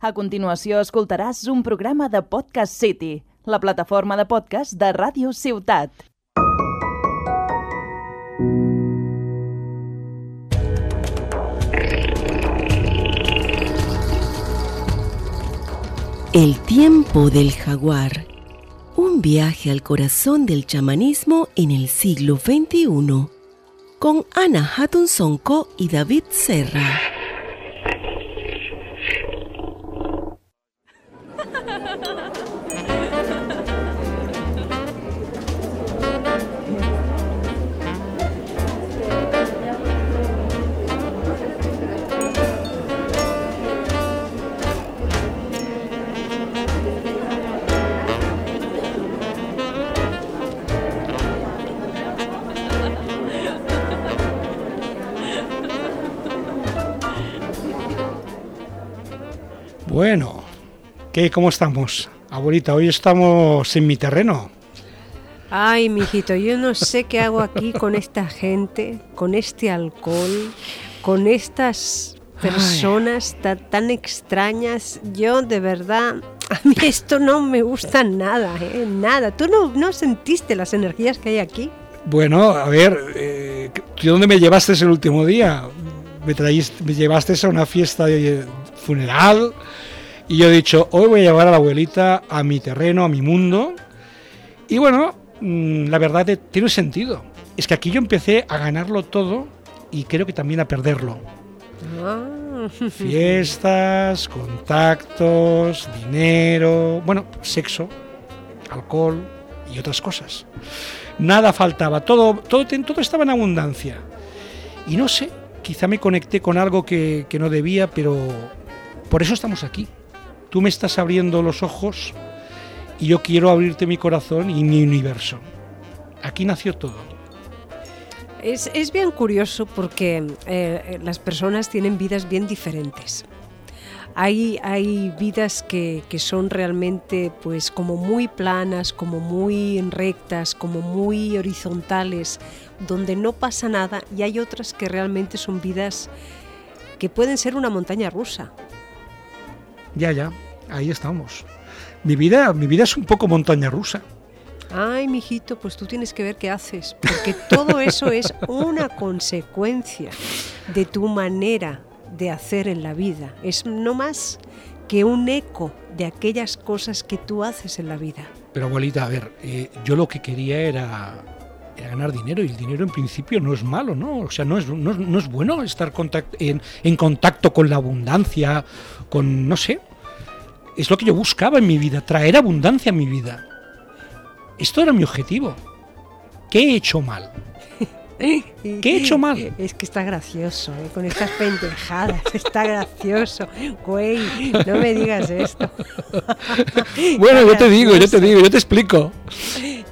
A continuació escoltaràs un programa de Podcast City, la plataforma de podcast de Ràdio Ciutat. El tiempo del jaguar. Un viaje al corazón del chamanismo en el siglo XXI. Con Ana Hatton Sonko y David Serra. Bueno, ¿qué, ¿cómo estamos? Abuelita, hoy estamos en mi terreno. Ay, mijito, yo no sé qué hago aquí con esta gente, con este alcohol, con estas personas ta- tan, extrañas. Yo de verdad, a mí esto no me gusta nada, ¿eh? nada. ¿Tú no, no sentiste las energías que hay aquí? Bueno, a ver, eh, ¿tú dónde me llevaste el último día? Me, traíste, me llevaste a una fiesta de funeral y yo he dicho, hoy voy a llevar a la abuelita a mi terreno, a mi mundo. Y bueno, mm, la verdad tiene sentido. Es que aquí yo empecé a ganarlo todo y creo que también a perderlo. Ah, Fiestas, contactos, dinero, bueno, sexo, alcohol y otras cosas. Nada faltaba, todo, todo, todo estaba en abundancia. Y no sé, quizá me conecté con algo que, que no debía, pero por eso estamos aquí. Tú me estás abriendo los ojos y yo quiero abrirte mi corazón y mi universo. Aquí nació todo. Es, es bien curioso porque eh, las personas tienen vidas bien diferentes. Hay, hay vidas que, que son realmente pues como muy planas, como muy rectas, como muy horizontales, donde no pasa nada y hay otras que realmente son vidas que pueden ser una montaña rusa. Ya, ya, ahí estamos. Mi vida, mi vida es un poco montaña rusa. Ay, mijito, pues tú tienes que ver qué haces, porque todo eso es una consecuencia de tu manera de hacer en la vida. Es no más que un eco de aquellas cosas que tú haces en la vida. Pero abuelita, a ver, eh, yo lo que quería era, era ganar dinero y el dinero en principio no es malo, ¿no? O sea, no es, no, es- no es bueno estar contact- en, en contacto con la abundancia, con, no sé. Es lo que yo buscaba en mi vida, traer abundancia a mi vida. Esto era mi objetivo. ¿Qué he hecho mal? ¿Qué he hecho mal? Es que está gracioso, ¿eh? con estas pendejadas, está gracioso. Güey, no me digas esto. Bueno, Está yo te digo, yo te digo, yo te explico.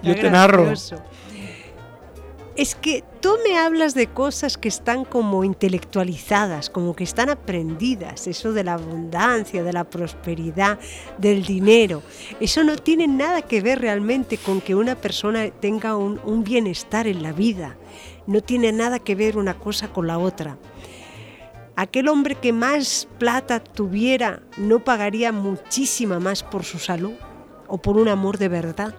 Yo te narro. Es que tú me hablas de cosas que están como intelectualizadas, como que están aprendidas, eso de la abundancia, de la prosperidad, del dinero. Eso no tiene nada que ver realmente con que una persona tenga un, un bienestar en la vida. No tiene nada que ver una cosa con la otra. Aquel hombre que más plata tuviera no pagaría muchísima más por su salud o por un amor de verdad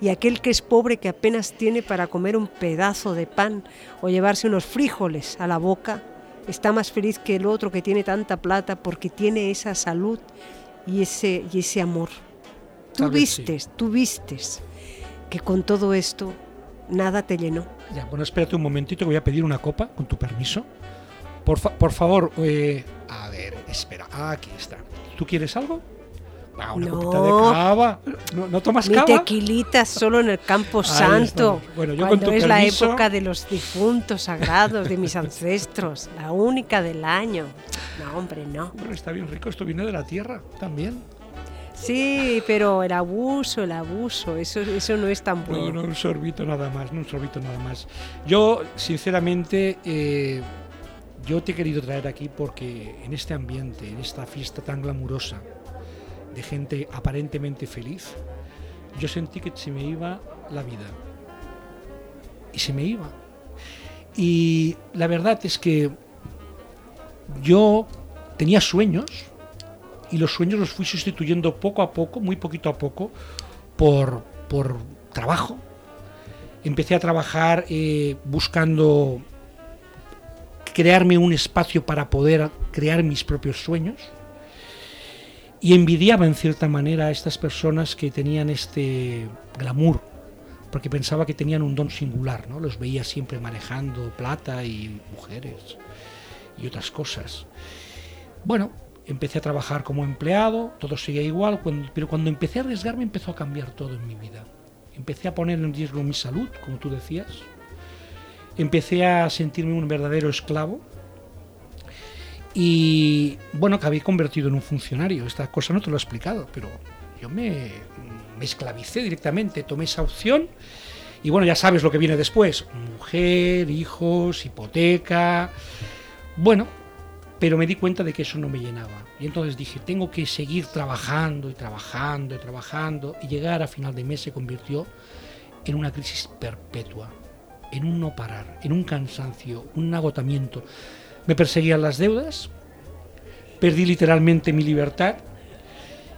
y aquel que es pobre que apenas tiene para comer un pedazo de pan o llevarse unos frijoles a la boca, está más feliz que el otro que tiene tanta plata porque tiene esa salud y ese, y ese amor. Tú sí. vistes, tú vistes que con todo esto nada te llenó. Ya, bueno, espérate un momentito que voy a pedir una copa, con tu permiso. Por, fa- por favor, eh, a ver, espera, aquí está. ¿Tú quieres algo? Ah, una No. copita de cava. ¿No, no tomas Ni cava? tequilitas solo en el campo santo. Bueno, yo con cuando tu es la época de los difuntos sagrados de mis ancestros, la única del año. No, hombre, no. Bueno, está bien rico, esto viene de la tierra también. Sí, pero el abuso, el abuso, eso, eso no es tan No, bueno. no, un sorbito nada más, no un sorbito nada más. Yo, sinceramente, eh, yo te he querido traer aquí porque en este ambiente, en esta fiesta tan glamurosa, de gente aparentemente feliz, yo sentí que se me iba la vida. Y se me iba. Y la verdad es que yo tenía sueños, y los sueños los fui sustituyendo poco a poco, muy poquito a poco, por, por trabajo. Empecé a trabajar eh, buscando crearme un espacio para poder crear mis propios sueños y envidiaba en cierta manera a estas personas que tenían este glamour, porque pensaba que tenían un don singular, ¿no? Los veía siempre manejando plata y mujeres y otras cosas. Bueno, empecé a trabajar como empleado, todo seguía igual, pero cuando empecé a arriesgarme empezó a cambiar todo en mi vida. Empecé a poner en riesgo mi salud, como tú decías. Empecé a sentirme un verdadero esclavo. Y bueno, acabé convertido en un funcionario. Esta cosa no te lo he explicado, pero yo me, me esclavicé directamente, tomé esa opción. Y bueno, ya sabes lo que viene después. Mujer, hijos, hipoteca. Bueno, pero me di cuenta de que eso no me llenaba. Y entonces dije, tengo que seguir trabajando y trabajando y trabajando. Y llegar a final de mes se convirtió en una crisis perpetua, en un no parar, en un cansancio, un agotamiento. Me perseguían las deudas, perdí literalmente mi libertad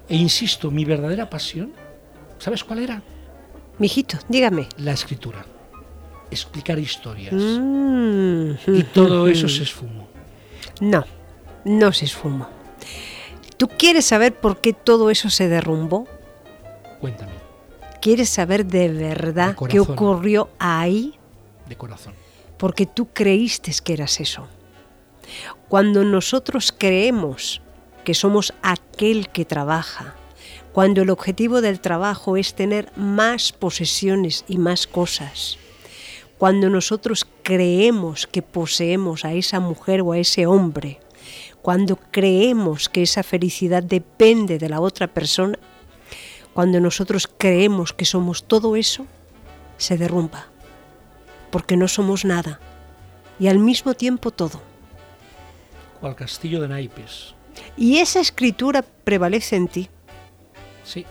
e insisto, mi verdadera pasión, ¿sabes cuál era? Mijito, dígame. La escritura, explicar historias. Mm. Y todo eso se esfumó. No, no se esfumó. ¿Tú quieres saber por qué todo eso se derrumbó? Cuéntame, ¿Quieres saber de verdad De qué ocurrió ahí? de corazón. Porque tú creíste que eras eso. Cuando nosotros creemos que somos aquel que trabaja, cuando el objetivo del trabajo es tener más posesiones y más cosas, cuando nosotros creemos que poseemos a esa mujer o a ese hombre, cuando creemos que esa felicidad depende de la otra persona, cuando nosotros creemos que somos todo eso, se derrumba, porque no somos nada y al mismo tiempo todo. Cual castillo de naipes. Y esa escritura prevalece en ti. Sí,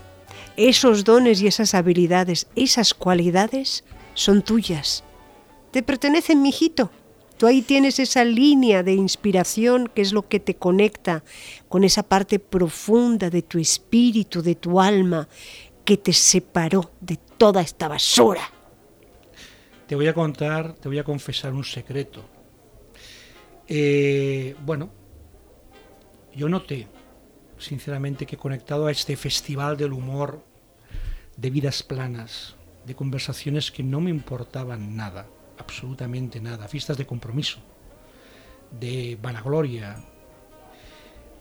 Esos dones y esas habilidades, esas cualidades son tuyas. Te pertenecen, mijito. Tú ahí tienes esa línea de inspiración que es lo que te conecta con esa parte profunda de tu espíritu, de tu alma, que te separó de toda esta basura. te voy a contar, te voy a confesar un secreto. Eh, bueno, yo noté, sinceramente, que conectado a este festival del humor, de vidas planas, de conversaciones que no me importaban nada, absolutamente nada, fiestas de compromiso, de vanagloria.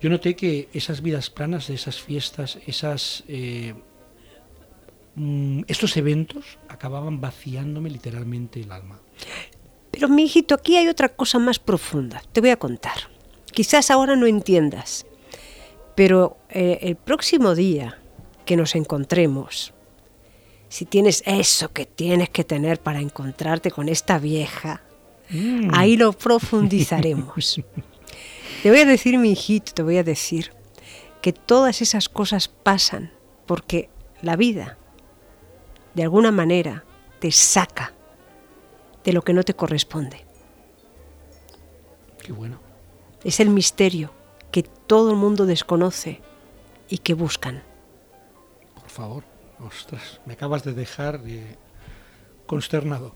Yo noté que esas vidas planas de esas fiestas, esas, eh, mm, estos eventos acababan vaciándome literalmente el alma. Pero, mijito, aquí hay otra cosa más profunda. Te voy a contar. Quizás ahora no entiendas, pero eh, el próximo día que nos encontremos, si tienes eso que tienes que tener para encontrarte con esta vieja, Mm. ahí lo profundizaremos. te voy a decir, mi hijito, te voy a decir que todas esas cosas pasan porque la vida, de alguna manera, te saca de lo que no te corresponde. Qué bueno. Es el misterio que todo el mundo desconoce y que buscan. Por favor. Ostras, me acabas de dejar eh, consternado.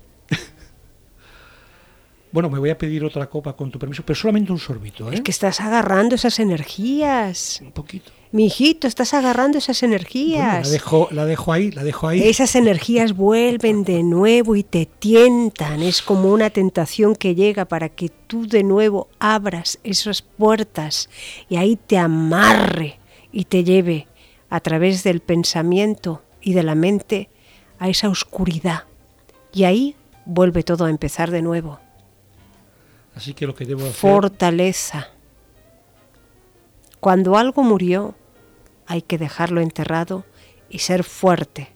Bueno, me voy a pedir otra copa con tu permiso, pero solamente un sorbito, ¿eh? Es que estás agarrando esas energías. Un poquito. Mi hijito, estás agarrando esas Bueno, la, energías. dejo, la dejo ahí, la dejo ahí. Esas energías vuelven de nuevo y te tientan. Es como una tentación que llega para que tú de nuevo abras esas puertas y ahí te amarre y te lleve a través del pensamiento y de la mente a esa oscuridad. Y ahí vuelve todo a empezar de nuevo. Así que lo que debo hacer... Fortaleza. Cuando algo murió, hay que dejarlo enterrado y ser fuerte,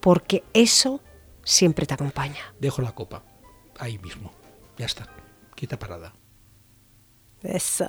porque eso siempre te acompaña. Dejo la copa. Ahí mismo. Ya está. Quita parada. Eso.